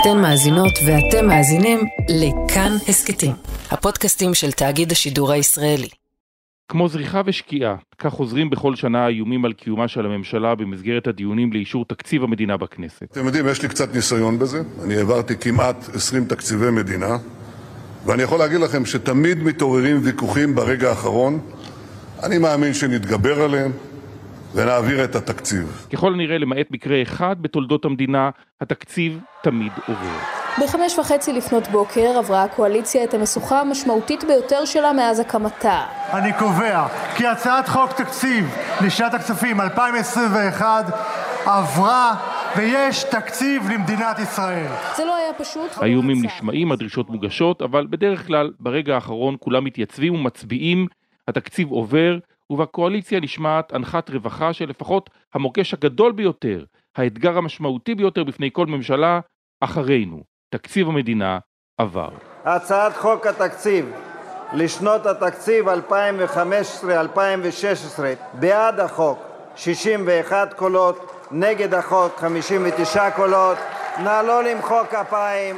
אתן מאזינות ואתם מאזינים לכאן הסכתים, הפודקאסטים של תאגיד השידור הישראלי. כמו זריחה ושקיעה, כך חוזרים בכל שנה האיומים על קיומה של הממשלה במסגרת הדיונים לאישור תקציב המדינה בכנסת. אתם יודעים, יש לי קצת ניסיון בזה. אני העברתי כמעט 20 תקציבי מדינה, ואני יכול להגיד לכם שתמיד מתעוררים ויכוחים ברגע האחרון. אני מאמין שנתגבר עליהם ונעביר את התקציב. ככל הנראה, למעט מקרה אחד בתולדות המדינה, התקציב תמיד עובר. בחמש וחצי לפנות בוקר עברה הקואליציה את המשוכה המשמעותית ביותר שלה מאז הקמתה. אני קובע כי הצעת חוק תקציב לשנת הכספים 2021 עברה ויש תקציב למדינת ישראל. זה לא היה פשוט. האיומים נשמעים, הדרישות מוגשות, אבל בדרך כלל ברגע האחרון כולם מתייצבים ומצביעים, התקציב עובר, ובקואליציה נשמעת אנחת רווחה שלפחות המוקש הגדול ביותר, האתגר המשמעותי ביותר בפני כל ממשלה, אחרינו. תקציב המדינה עבר. הצעת חוק התקציב לשנות התקציב 2015-2016 בעד החוק 61 קולות, נגד החוק 59 קולות. נא לא למחוא כפיים.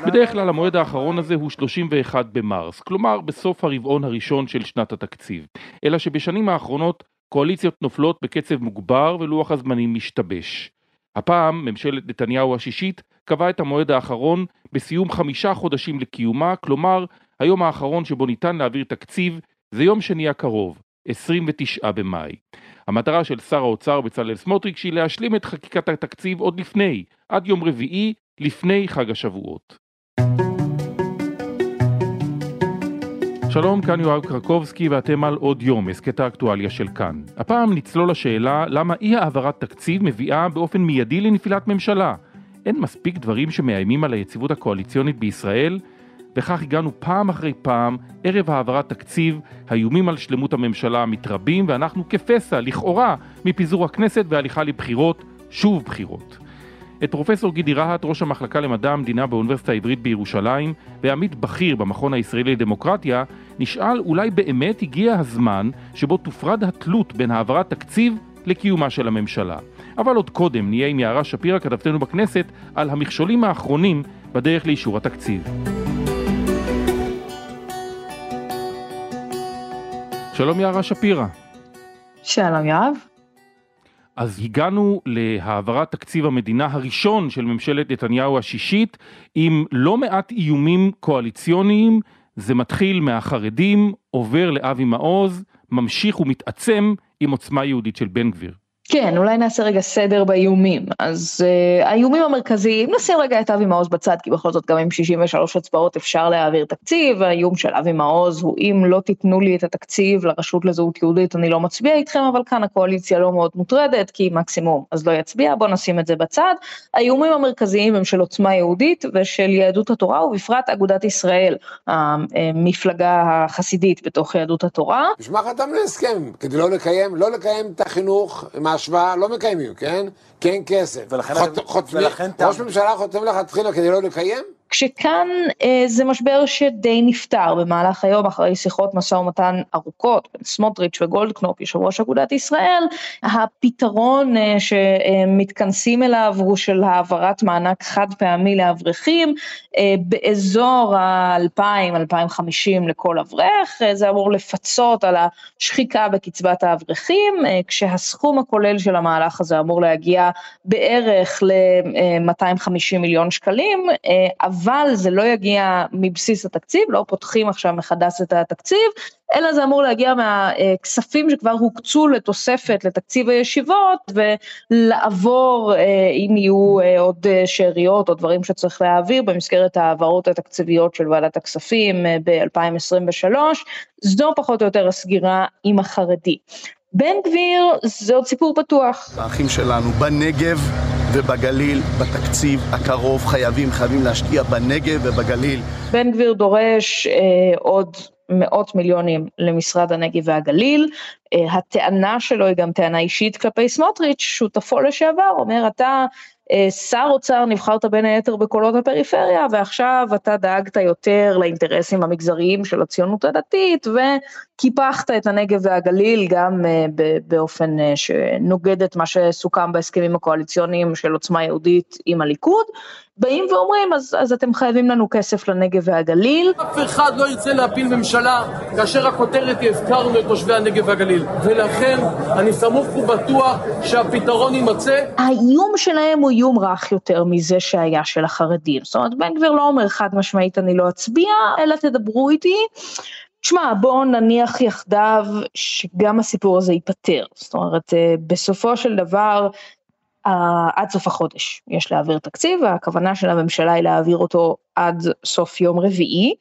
בדרך כלל המועד האחרון הזה הוא 31 במרס, כלומר בסוף הרבעון הראשון של שנת התקציב. אלא שבשנים האחרונות קואליציות נופלות בקצב מוגבר ולוח הזמנים משתבש. הפעם ממשלת נתניהו השישית קבעה את המועד האחרון בסיום חמישה חודשים לקיומה, כלומר היום האחרון שבו ניתן להעביר תקציב זה יום שני הקרוב, 29 במאי. המטרה של שר האוצר בצלאל סמוטריץ' היא להשלים את חקיקת התקציב עוד לפני, עד יום רביעי, לפני חג השבועות. שלום, כאן יואב קרקובסקי ואתם על עוד יום, הסכת האקטואליה של כאן. הפעם נצלול לשאלה למה אי העברת תקציב מביאה באופן מיידי לנפילת ממשלה. אין מספיק דברים שמאיימים על היציבות הקואליציונית בישראל? וכך הגענו פעם אחרי פעם, ערב העברת תקציב, האיומים על שלמות הממשלה מתרבים ואנחנו כפסע, לכאורה, מפיזור הכנסת והליכה לבחירות, שוב בחירות. את פרופסור גידי רהט, ראש המחלקה למדע המדינה באוניברסיטה העברית בירושלים ועמית בכיר במכון הישראלי לדמוקרטיה, נשאל אולי באמת הגיע הזמן שבו תופרד התלות בין העברת תקציב לקיומה של הממשלה. אבל עוד קודם נהיה עם יערה שפירא, כתבתנו בכנסת, על המכשולים האחרונים בדרך לאישור התקציב. שלום יערה שפירא. שלום יואב. אז הגענו להעברת תקציב המדינה הראשון של ממשלת נתניהו השישית עם לא מעט איומים קואליציוניים, זה מתחיל מהחרדים, עובר לאבי מעוז, ממשיך ומתעצם עם עוצמה יהודית של בן גביר. כן, אולי נעשה רגע סדר באיומים. אז uh, האיומים המרכזיים, נשים רגע את אבי מעוז בצד, כי בכל זאת גם עם 63 הצבעות אפשר להעביר תקציב, האיום של אבי מעוז הוא אם לא תיתנו לי את התקציב לרשות לזהות יהודית אני לא מצביע איתכם, אבל כאן הקואליציה לא מאוד מוטרדת, כי מקסימום אז לא יצביע, בואו נשים את זה בצד. האיומים המרכזיים הם של עוצמה יהודית ושל יהדות התורה, ובפרט אגודת ישראל, המפלגה החסידית בתוך יהדות התורה. בשביל מה חתמנו? כדי לא לקיים, לא לקיים את החינוך, ההשוואה לא מקיימים, כן? כי אין כסף. ולכן חוט, אתם- חוטפים, ולכן ראש תם- ממשלה חותם לכתחילה כדי לא לקיים? כשכאן אה, זה משבר שדי נפתר במהלך היום אחרי שיחות משא ומתן ארוכות בין סמוטריץ' וגולדקנופ, יושב ראש אגודת ישראל, הפתרון אה, שמתכנסים אליו הוא של העברת מענק חד פעמי לאברכים אה, באזור ה-2000-2050 לכל אברך, אה, זה אמור לפצות על השחיקה בקצבת האברכים, אה, כשהסכום הכולל של המהלך הזה אמור להגיע בערך ל-250 מיליון שקלים, אה, אבל זה לא יגיע מבסיס התקציב, לא פותחים עכשיו מחדש את התקציב, אלא זה אמור להגיע מהכספים שכבר הוקצו לתוספת לתקציב הישיבות ולעבור, אה, אם יהיו אה, עוד שאריות או דברים שצריך להעביר במסגרת ההעברות התקציביות של ועדת הכספים ב-2023, זו פחות או יותר הסגירה עם החרדי. בן גביר זה עוד סיפור פתוח. האחים שלנו בנגב ובגליל, בתקציב הקרוב חייבים, חייבים להשקיע בנגב ובגליל. בן גביר דורש אה, עוד מאות מיליונים למשרד הנגב והגליל. אה, הטענה שלו היא גם טענה אישית כלפי סמוטריץ', שותפו לשעבר, אומר אתה שר אוצר נבחרת בין היתר בקולות הפריפריה ועכשיו אתה דאגת יותר לאינטרסים המגזריים של הציונות הדתית וקיפחת את הנגב והגליל גם אה, באופן אה, שנוגד את מה שסוכם בהסכמים הקואליציוניים של עוצמה יהודית עם הליכוד. באים ואומרים, אז, אז אתם חייבים לנו כסף לנגב והגליל. אף אחד לא ירצה להפיל ממשלה כאשר הכותרת היא הפקרנו את תושבי הנגב והגליל. ולכן אני סמוך ובטוח שהפתרון יימצא. האיום שלהם הוא איום רך יותר מזה שהיה של החרדים. זאת אומרת, בן גביר לא אומר חד משמעית אני לא אצביע, אלא תדברו איתי. תשמע, בואו נניח יחדיו שגם הסיפור הזה ייפתר. זאת אומרת, אה, בסופו של דבר, עד סוף החודש יש להעביר תקציב, והכוונה של הממשלה היא להעביר אותו עד סוף יום רביעי.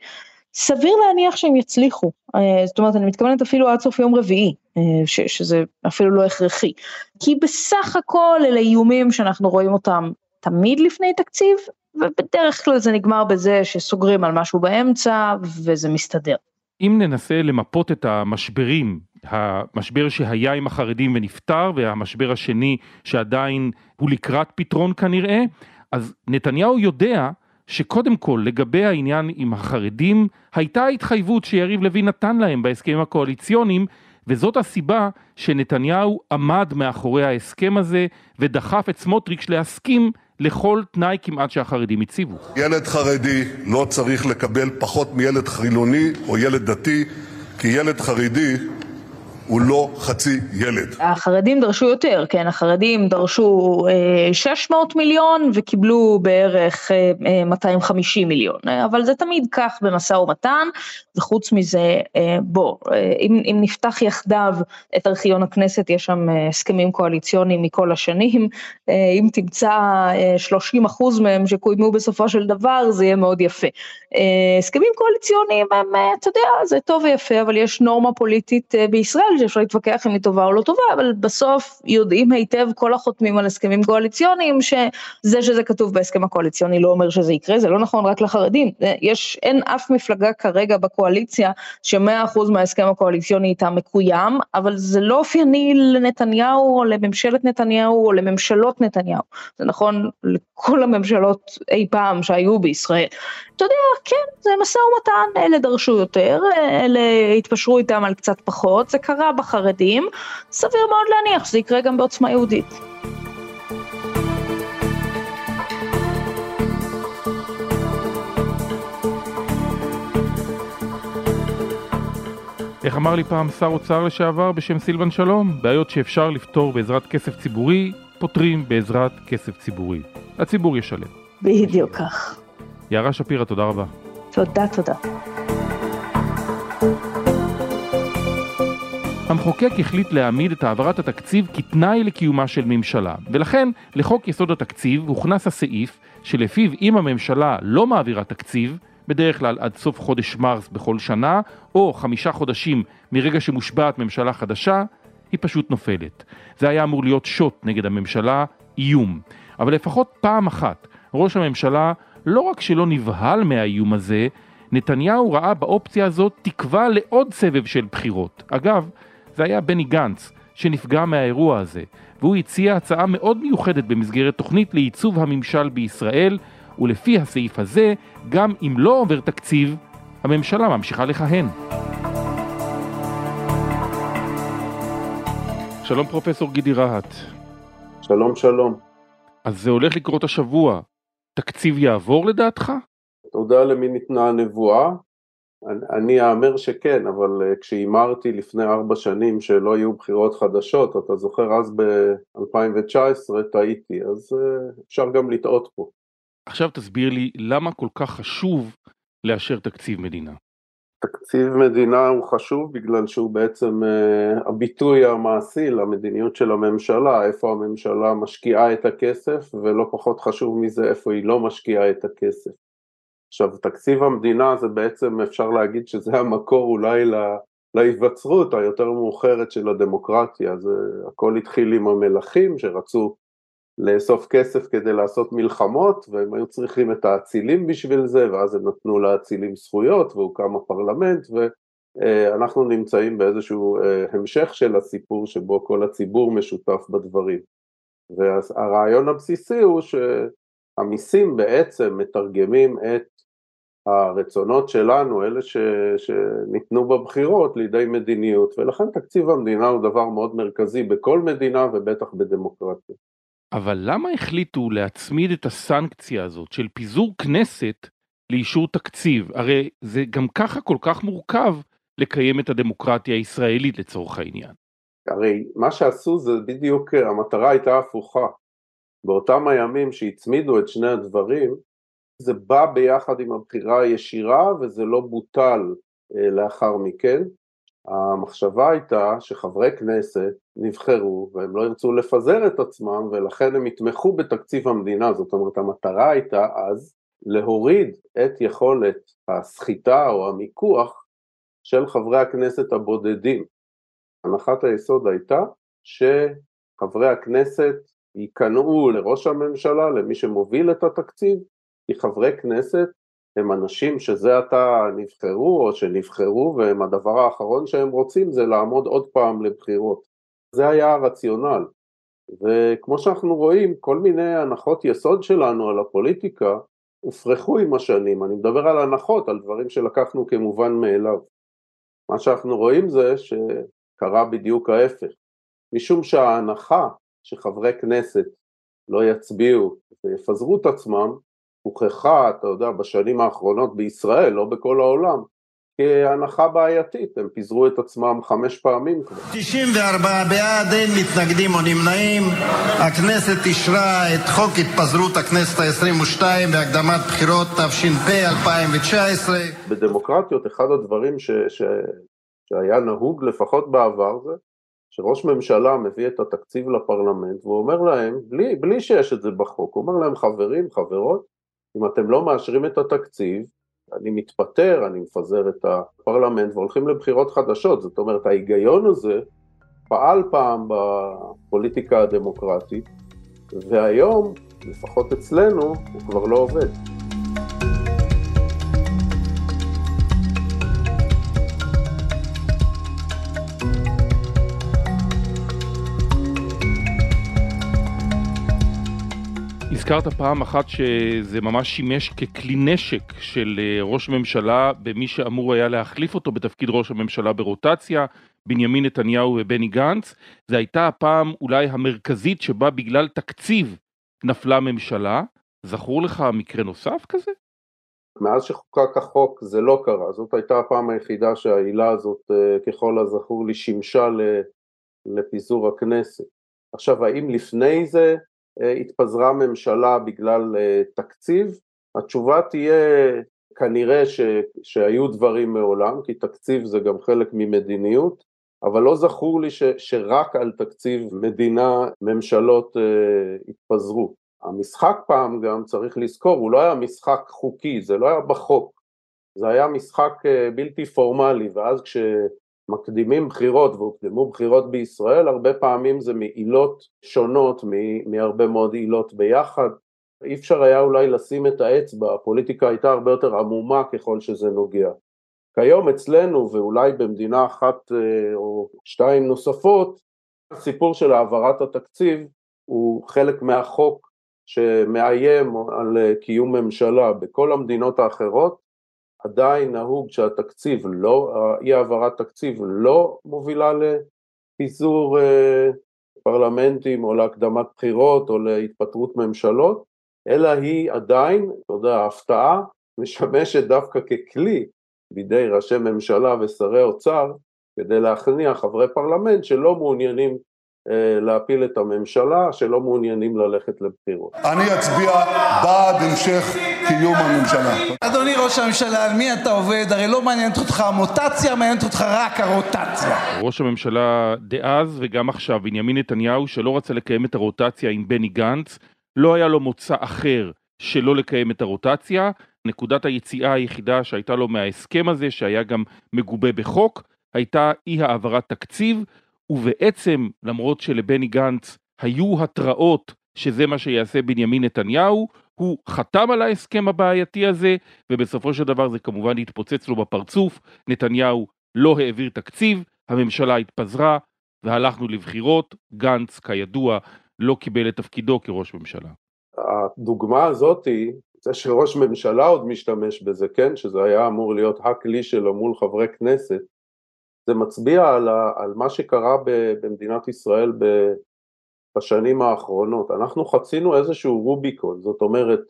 סביר להניח שהם יצליחו, אה, זאת אומרת אני מתכוונת אפילו עד סוף יום רביעי, אה, ש, שזה אפילו לא הכרחי, כי בסך הכל אלה איומים שאנחנו רואים אותם תמיד לפני תקציב, ובדרך כלל זה נגמר בזה שסוגרים על משהו באמצע וזה מסתדר. אם ננסה למפות את המשברים, המשבר שהיה עם החרדים ונפתר והמשבר השני שעדיין הוא לקראת פתרון כנראה, אז נתניהו יודע שקודם כל לגבי העניין עם החרדים הייתה התחייבות שיריב לוין נתן להם בהסכמים הקואליציוניים וזאת הסיבה שנתניהו עמד מאחורי ההסכם הזה ודחף את סמוטריץ' להסכים לכל תנאי כמעט שהחרדים הציבו. ילד חרדי לא צריך לקבל פחות מילד חילוני או ילד דתי, כי ילד חרדי הוא לא חצי ילד. החרדים דרשו יותר, כן, החרדים דרשו 600 אה, מיליון וקיבלו בערך 250 אה, מיליון, אבל זה תמיד כך במשא ומתן, וחוץ מזה, אה, בוא, אם, אם נפתח יחדיו את ארכיון הכנסת, יש שם הסכמים קואליציוניים מכל השנים, אם תמצא 30 אחוז מהם שקוימו בסופו של דבר, זה יהיה מאוד יפה. הסכמים קואליציוניים הם, אתה יודע, זה טוב ויפה, אבל יש נורמה פוליטית בישראל שאפשר להתווכח אם היא טובה או לא טובה, אבל בסוף יודעים היטב כל החותמים על הסכמים קואליציוניים, שזה שזה כתוב בהסכם הקואליציוני לא אומר שזה יקרה, זה לא נכון רק לחרדים, יש, אין אף מפלגה כרגע בקואליציה שמאה אחוז מההסכם הקואליציוני איתה מקוים, אבל זה לא אופייני לנתניהו או לממשלת נתניהו או לממשלות נתניהו, זה נכון לכל הממשלות אי פעם שהיו בישראל. אתה יודע, כן, זה משא ומתן, אלה דרשו יותר, אלה התפשרו איתם על קצת פחות, זה קרה בחרדים, סביר מאוד להניח שזה יקרה גם בעוצמה יהודית. איך אמר לי פעם שר אוצר לשעבר בשם סילבן שלום? בעיות שאפשר לפתור בעזרת כסף ציבורי, פותרים בעזרת כסף ציבורי. הציבור ישלם. בדיוק כך. יערה שפירא, תודה רבה. תודה, תודה. המחוקק החליט להעמיד את העברת התקציב כתנאי לקיומה של ממשלה, ולכן לחוק יסוד התקציב הוכנס הסעיף שלפיו אם הממשלה לא מעבירה תקציב, בדרך כלל עד סוף חודש מרס בכל שנה, או חמישה חודשים מרגע שמושבעת ממשלה חדשה, היא פשוט נופלת. זה היה אמור להיות שוט נגד הממשלה, איום. אבל לפחות פעם אחת ראש הממשלה לא רק שלא נבהל מהאיום הזה, נתניהו ראה באופציה הזאת תקווה לעוד סבב של בחירות. אגב, זה היה בני גנץ שנפגע מהאירוע הזה, והוא הציע הצעה מאוד מיוחדת במסגרת תוכנית לעיצוב הממשל בישראל, ולפי הסעיף הזה, גם אם לא עובר תקציב, הממשלה ממשיכה לכהן. שלום פרופסור גידי רהט. שלום שלום. אז זה הולך לקרות השבוע. תקציב יעבור לדעתך? תודה למי ניתנה הנבואה. אני אאמר שכן, אבל אה, כשהימרתי לפני ארבע שנים שלא יהיו בחירות חדשות, אתה זוכר אז ב-2019 טעיתי, אז אה, אפשר גם לטעות פה. עכשיו תסביר לי למה כל כך חשוב לאשר תקציב מדינה. תקציב מדינה הוא חשוב בגלל שהוא בעצם uh, הביטוי המעשי למדיניות של הממשלה, איפה הממשלה משקיעה את הכסף ולא פחות חשוב מזה איפה היא לא משקיעה את הכסף. עכשיו תקציב המדינה זה בעצם אפשר להגיד שזה המקור אולי לה, להיווצרות היותר מאוחרת של הדמוקרטיה, זה הכל התחיל עם המלכים שרצו לאסוף כסף כדי לעשות מלחמות והם היו צריכים את האצילים בשביל זה ואז הם נתנו לאצילים זכויות והוקם הפרלמנט ואנחנו נמצאים באיזשהו אה, המשך של הסיפור שבו כל הציבור משותף בדברים. והרעיון הבסיסי הוא שהמיסים בעצם מתרגמים את הרצונות שלנו, אלה ש, שניתנו בבחירות לידי מדיניות ולכן תקציב המדינה הוא דבר מאוד מרכזי בכל מדינה ובטח בדמוקרטיה אבל למה החליטו להצמיד את הסנקציה הזאת של פיזור כנסת לאישור תקציב? הרי זה גם ככה כל כך מורכב לקיים את הדמוקרטיה הישראלית לצורך העניין. הרי מה שעשו זה בדיוק, המטרה הייתה הפוכה. באותם הימים שהצמידו את שני הדברים, זה בא ביחד עם הבחירה הישירה וזה לא בוטל אה, לאחר מכן. המחשבה הייתה שחברי כנסת נבחרו והם לא ירצו לפזר את עצמם ולכן הם יתמכו בתקציב המדינה, זאת אומרת המטרה הייתה אז להוריד את יכולת הסחיטה או המיקוח של חברי הכנסת הבודדים. הנחת היסוד הייתה שחברי הכנסת ייכנעו לראש הממשלה, למי שמוביל את התקציב, כי חברי כנסת הם אנשים שזה עתה נבחרו או שנבחרו והם הדבר האחרון שהם רוצים זה לעמוד עוד פעם לבחירות. זה היה הרציונל. וכמו שאנחנו רואים, כל מיני הנחות יסוד שלנו על הפוליטיקה הופרכו עם השנים, אני מדבר על הנחות, על דברים שלקחנו כמובן מאליו. מה שאנחנו רואים זה שקרה בדיוק ההפך, משום שההנחה שחברי כנסת לא יצביעו ויפזרו את עצמם, הוכחה, אתה יודע, בשנים האחרונות בישראל, לא בכל העולם, כהנחה בעייתית, הם פיזרו את עצמם חמש פעמים כבר. 94 בעד, אין מתנגדים או נמנעים. הכנסת אישרה את חוק התפזרות הכנסת ה-22 והקדמת בחירות תש"פ 2019. בדמוקרטיות אחד הדברים ש, ש, שהיה נהוג לפחות בעבר זה שראש ממשלה מביא את התקציב לפרלמנט והוא אומר להם, בלי, בלי שיש את זה בחוק, הוא אומר להם חברים, חברות, אם אתם לא מאשרים את התקציב, אני מתפטר, אני מפזר את הפרלמנט והולכים לבחירות חדשות, זאת אומרת ההיגיון הזה פעל פעם בפוליטיקה הדמוקרטית והיום, לפחות אצלנו, הוא כבר לא עובד. הזכרת פעם אחת שזה ממש שימש ככלי נשק של אה, ראש ממשלה במי שאמור היה להחליף אותו בתפקיד ראש הממשלה ברוטציה, בנימין נתניהו ובני גנץ. זו הייתה הפעם אולי המרכזית שבה בגלל תקציב נפלה ממשלה. זכור לך מקרה נוסף כזה? מאז שחוקק החוק זה לא קרה, זאת הייתה הפעם היחידה שהעילה הזאת אה, ככל הזכור לי שימשה לפיזור הכנסת. עכשיו האם לפני זה התפזרה ממשלה בגלל אה, תקציב? התשובה תהיה כנראה ש, שהיו דברים מעולם, כי תקציב זה גם חלק ממדיניות, אבל לא זכור לי ש, שרק על תקציב מדינה ממשלות אה, התפזרו. המשחק פעם גם צריך לזכור, הוא לא היה משחק חוקי, זה לא היה בחוק, זה היה משחק אה, בלתי פורמלי, ואז כש... מקדימים בחירות והוקדמו בחירות בישראל, הרבה פעמים זה מעילות שונות מהרבה מאוד עילות ביחד. אי אפשר היה אולי לשים את האצבע, הפוליטיקה הייתה הרבה יותר עמומה ככל שזה נוגע. כיום אצלנו ואולי במדינה אחת אה, או שתיים נוספות, הסיפור של העברת התקציב הוא חלק מהחוק שמאיים על קיום ממשלה. בכל המדינות האחרות עדיין נהוג שהתקציב לא, אי העברת תקציב לא מובילה לפיזור אה, פרלמנטים או להקדמת בחירות או להתפטרות ממשלות, אלא היא עדיין, אתה יודע, ההפתעה משמשת דווקא ככלי בידי ראשי ממשלה ושרי אוצר כדי להכניע חברי פרלמנט שלא מעוניינים להפיל את הממשלה, שלא מעוניינים ללכת לבחירות. אני אצביע בעד המשך קיום הממשלה. אדוני ראש הממשלה, על מי אתה עובד? הרי לא מעניינת אותך המוטציה, מעניינת אותך רק הרוטציה. ראש הממשלה דאז וגם עכשיו, בנימין נתניהו, שלא רצה לקיים את הרוטציה עם בני גנץ, לא היה לו מוצא אחר שלא לקיים את הרוטציה. נקודת היציאה היחידה שהייתה לו מההסכם הזה, שהיה גם מגובה בחוק, הייתה אי העברת תקציב, ובעצם, למרות שלבני גנץ היו התראות שזה מה שיעשה בנימין נתניהו, הוא חתם על ההסכם הבעייתי הזה, ובסופו של דבר זה כמובן התפוצץ לו בפרצוף, נתניהו לא העביר תקציב, הממשלה התפזרה, והלכנו לבחירות, גנץ כידוע לא קיבל את תפקידו כראש ממשלה. הדוגמה הזאתי, זה שראש ממשלה עוד משתמש בזה, כן, שזה היה אמור להיות הכלי שלו מול חברי כנסת, זה מצביע על, ה, על מה שקרה ב, במדינת ישראל ב, בשנים האחרונות. אנחנו חצינו איזשהו רוביקון, זאת אומרת,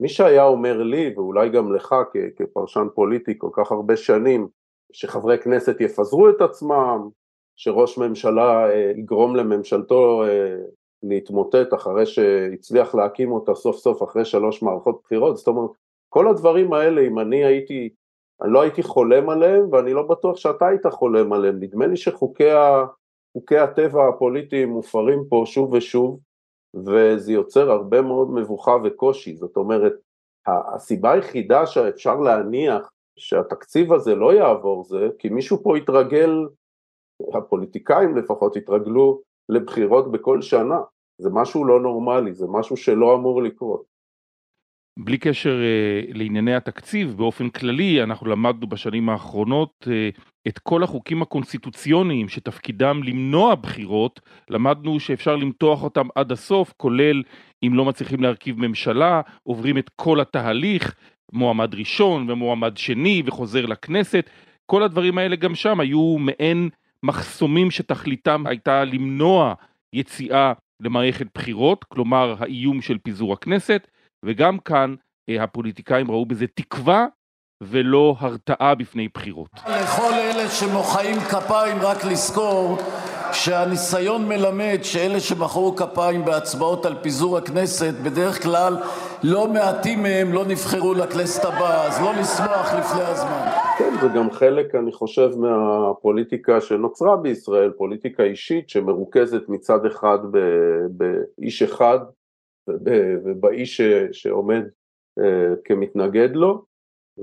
מי שהיה אומר לי, ואולי גם לך כפרשן פוליטי כל כך הרבה שנים, שחברי כנסת יפזרו את עצמם, שראש ממשלה אה, יגרום לממשלתו אה, להתמוטט אחרי שהצליח להקים אותה סוף סוף אחרי שלוש מערכות בחירות, זאת אומרת, כל הדברים האלה, אם אני הייתי, אני לא הייתי חולם עליהם, ואני לא בטוח שאתה היית חולם עליהם, נדמה לי שחוקי ה, הטבע הפוליטיים מופרים פה שוב ושוב, וזה יוצר הרבה מאוד מבוכה וקושי, זאת אומרת, הסיבה היחידה שאפשר להניח שהתקציב הזה לא יעבור זה, כי מישהו פה התרגל, הפוליטיקאים לפחות התרגלו לבחירות בכל שנה, זה משהו לא נורמלי, זה משהו שלא אמור לקרות. בלי קשר uh, לענייני התקציב, באופן כללי אנחנו למדנו בשנים האחרונות uh, את כל החוקים הקונסטיטוציוניים שתפקידם למנוע בחירות, למדנו שאפשר למתוח אותם עד הסוף, כולל אם לא מצליחים להרכיב ממשלה, עוברים את כל התהליך, מועמד ראשון ומועמד שני וחוזר לכנסת, כל הדברים האלה גם שם היו מעין מחסומים שתכליתם הייתה למנוע יציאה למערכת בחירות, כלומר האיום של פיזור הכנסת, וגם כאן אה, הפוליטיקאים ראו בזה תקווה ולא הרתעה בפני בחירות. לכל אלה שמוחאים כפיים רק לזכור שהניסיון מלמד שאלה שמחאו כפיים בהצבעות על פיזור הכנסת בדרך כלל לא מעטים מהם לא נבחרו לכנסת הבאה, אז לא לשמוח לפני הזמן. כן, זה גם חלק, אני חושב, מהפוליטיקה שנוצרה בישראל, פוליטיקה אישית שמרוכזת מצד אחד באיש אחד ובאיש שעומד אה, כמתנגד לו,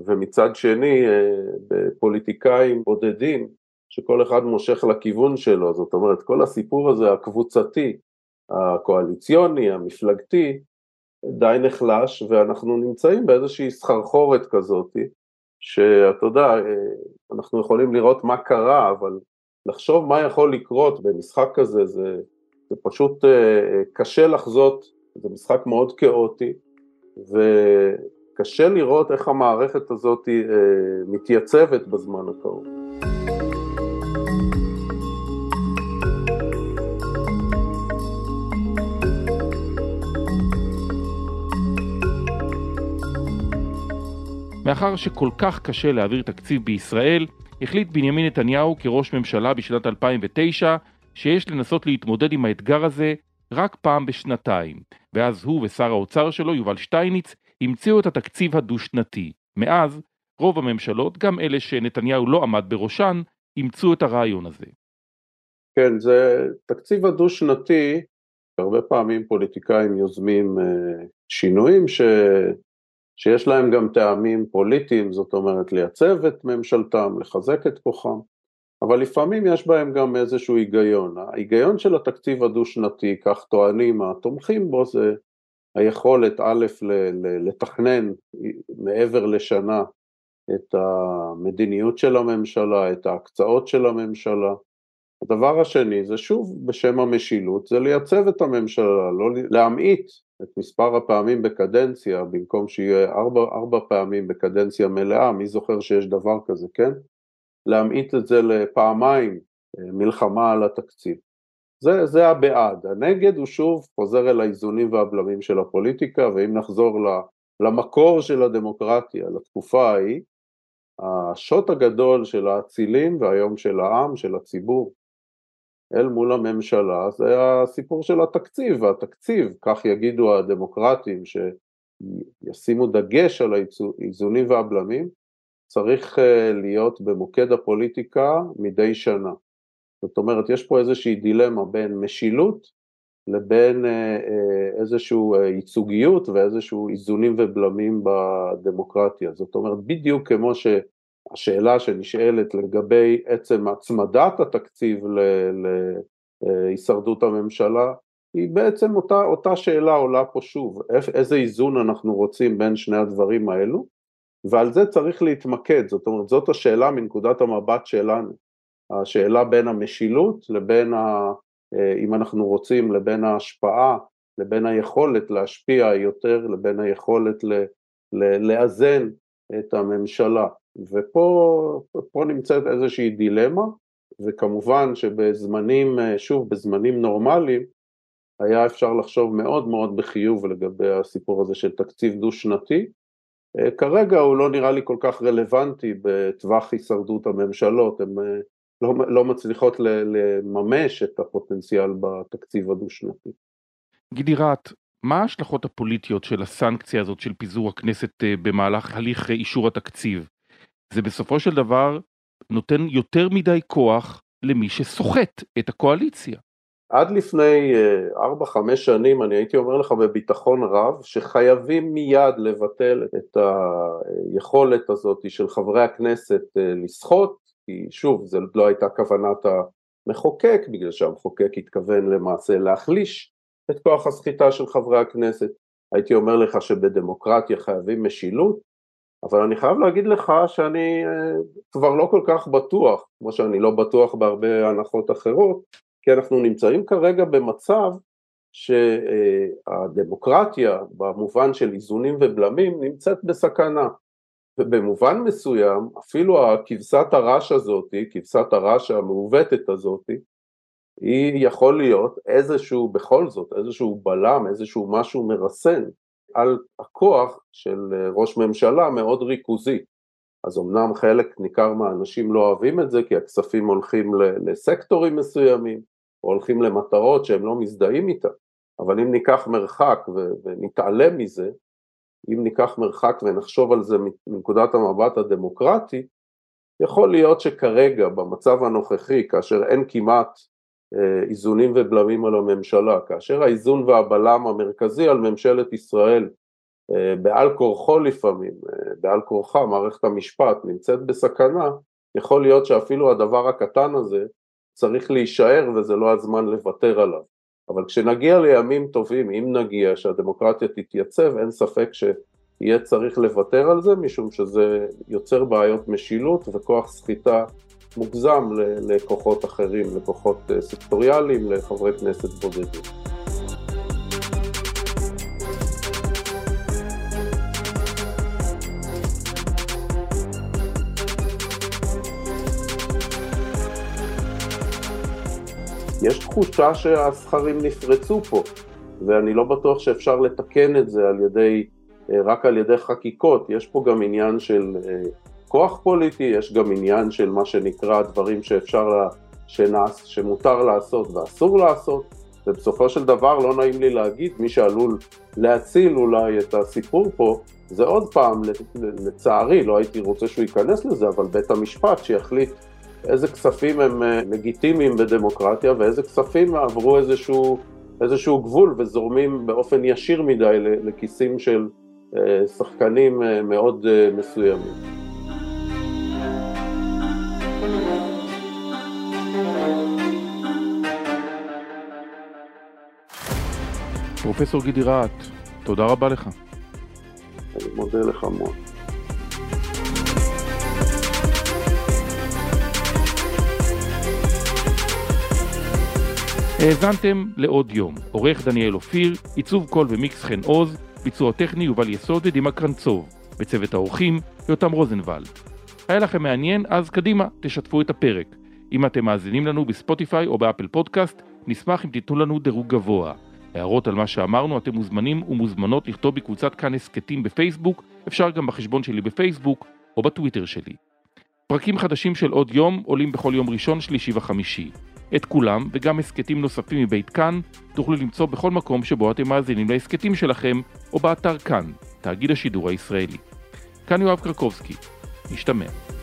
ומצד שני אה, בפוליטיקאים בודדים שכל אחד מושך לכיוון שלו, זאת אומרת כל הסיפור הזה הקבוצתי, הקואליציוני, המפלגתי, די נחלש ואנחנו נמצאים באיזושהי סחרחורת כזאת שאתה יודע, אה, אנחנו יכולים לראות מה קרה אבל לחשוב מה יכול לקרות במשחק כזה זה, זה פשוט קשה לחזות זה משחק מאוד כאוטי, וקשה לראות איך המערכת הזאת אה, מתייצבת בזמן הקרוב. מאחר שכל כך קשה להעביר תקציב בישראל, החליט בנימין נתניהו כראש ממשלה בשנת 2009 שיש לנסות להתמודד עם האתגר הזה רק פעם בשנתיים, ואז הוא ושר האוצר שלו, יובל שטייניץ, המציאו את התקציב הדו-שנתי. מאז, רוב הממשלות, גם אלה שנתניהו לא עמד בראשן, אימצו את הרעיון הזה. כן, זה תקציב הדו-שנתי, הרבה פעמים פוליטיקאים יוזמים אה, שינויים ש... שיש להם גם טעמים פוליטיים, זאת אומרת לייצב את ממשלתם, לחזק את כוחם. אבל לפעמים יש בהם גם איזשהו היגיון. ההיגיון של התקציב הדו-שנתי, כך טוענים התומכים בו, זה היכולת א', לתכנן מעבר לשנה את המדיניות של הממשלה, את ההקצאות של הממשלה. הדבר השני זה שוב בשם המשילות, זה לייצב את הממשלה, לא להמעיט את מספר הפעמים בקדנציה, במקום שיהיה ארבע, ארבע פעמים בקדנציה מלאה, מי זוכר שיש דבר כזה, כן? להמעיט את זה לפעמיים אה, מלחמה על התקציב. זה, זה הבעד. הנגד הוא שוב חוזר אל האיזונים והבלמים של הפוליטיקה, ואם נחזור למקור של הדמוקרטיה, לתקופה ההיא, השוט הגדול של האצילים והיום של העם, של הציבור, אל מול הממשלה, זה הסיפור של התקציב, והתקציב, כך יגידו הדמוקרטים, שישימו דגש על האיזונים והבלמים, צריך אה, להיות במוקד הפוליטיקה מדי שנה. זאת אומרת, יש פה איזושהי דילמה בין משילות לבין אה, אה, איזושהי ייצוגיות ואיזשהו איזונים ובלמים בדמוקרטיה. זאת אומרת, בדיוק כמו שהשאלה שנשאלת לגבי עצם הצמדת התקציב להישרדות הממשלה, היא בעצם אותה, אותה שאלה עולה פה שוב, איזה איזון אנחנו רוצים בין שני הדברים האלו, ועל זה צריך להתמקד, זאת אומרת זאת השאלה מנקודת המבט שלנו, השאלה בין המשילות לבין, ה, אה, אם אנחנו רוצים, לבין ההשפעה, לבין היכולת להשפיע יותר, לבין היכולת ל, ל, לאזן את הממשלה, ופה נמצאת איזושהי דילמה, וכמובן שבזמנים, אה, שוב, בזמנים נורמליים, היה אפשר לחשוב מאוד מאוד בחיוב לגבי הסיפור הזה של תקציב דו-שנתי. אה, כרגע הוא לא נראה לי כל כך רלוונטי בטווח הישרדות הממשלות, הן אה, לא, לא מצליחות לממש את הפוטנציאל בתקציב הדו-שנתי. גידי רהט, מה ההשלכות הפוליטיות של הסנקציה הזאת של פיזור הכנסת אה, במהלך הליך אישור התקציב? זה בסופו של דבר נותן יותר מדי כוח למי שסוחט את הקואליציה. עד לפני 4-5 שנים אני הייתי אומר לך בביטחון רב שחייבים מיד לבטל את היכולת הזאת של חברי הכנסת לסחוט, כי שוב, זו לא הייתה כוונת המחוקק, בגלל שהמחוקק התכוון למעשה להחליש את כוח הסחיטה של חברי הכנסת. הייתי אומר לך שבדמוקרטיה חייבים משילות, אבל אני חייב להגיד לך שאני כבר לא כל כך בטוח, כמו שאני לא בטוח בהרבה הנחות אחרות, כי אנחנו נמצאים כרגע במצב שהדמוקרטיה במובן של איזונים ובלמים נמצאת בסכנה ובמובן מסוים אפילו הכבשת הרש הזאת, כבשת הרש המעוותת הזאת, היא יכול להיות איזשהו, בכל זאת, איזשהו בלם, איזשהו משהו מרסן על הכוח של ראש ממשלה מאוד ריכוזי. אז אמנם חלק ניכר מהאנשים לא אוהבים את זה כי הכספים הולכים לסקטורים מסוימים, או הולכים למטרות שהם לא מזדהים איתן, אבל אם ניקח מרחק ונתעלם מזה, אם ניקח מרחק ונחשוב על זה מנקודת המבט הדמוקרטי, יכול להיות שכרגע במצב הנוכחי, כאשר אין כמעט אה, איזונים ובלמים על הממשלה, כאשר האיזון והבלם המרכזי על ממשלת ישראל אה, בעל כורחו לפעמים, אה, בעל כורחה מערכת המשפט נמצאת בסכנה, יכול להיות שאפילו הדבר הקטן הזה צריך להישאר וזה לא הזמן לוותר עליו. אבל כשנגיע לימים טובים, אם נגיע שהדמוקרטיה תתייצב, אין ספק שיהיה צריך לוותר על זה, משום שזה יוצר בעיות משילות וכוח סחיטה מוגזם לכוחות אחרים, לכוחות אה, סקטוריאליים, לחברי כנסת בודדים. יש תחושה שהסכרים נפרצו פה, ואני לא בטוח שאפשר לתקן את זה על ידי, אה, רק על ידי חקיקות, יש פה גם עניין של אה, כוח פוליטי, יש גם עניין של מה שנקרא דברים שאפשר, שנעש, שמותר לעשות ואסור לעשות, ובסופו של דבר לא נעים לי להגיד, מי שעלול להציל אולי את הסיפור פה, זה עוד פעם, לצערי, לא הייתי רוצה שהוא ייכנס לזה, אבל בית המשפט שיחליט איזה כספים הם אה, לגיטימיים בדמוקרטיה ואיזה כספים עברו איזשהו, איזשהו גבול וזורמים באופן ישיר מדי לכיסים של אה, שחקנים אה, מאוד מסוימים. פרופסור גידי רהט, תודה רבה לך. אני מודה לך מאוד. האזנתם לעוד יום, עורך דניאל אופיר, עיצוב קול ומיקס חן עוז, ביצוע טכני יובל יסוד ודימה קרנצוב, בצוות האורחים יותם רוזנבלד. היה לכם מעניין? אז קדימה, תשתפו את הפרק. אם אתם מאזינים לנו בספוטיפיי או באפל פודקאסט, נשמח אם תיתנו לנו דירוג גבוה. הערות על מה שאמרנו אתם מוזמנים ומוזמנות לכתוב בקבוצת כאן הסכתים בפייסבוק, אפשר גם בחשבון שלי בפייסבוק או בטוויטר שלי. פרקים חדשים של עוד יום עולים בכל יום ראשון, שלישי וחמישי. את כולם, וגם הסכתים נוספים מבית כאן, תוכלו למצוא בכל מקום שבו אתם מאזינים להסכתים שלכם, או באתר כאן, תאגיד השידור הישראלי. כאן יואב קרקובסקי. נשתמע.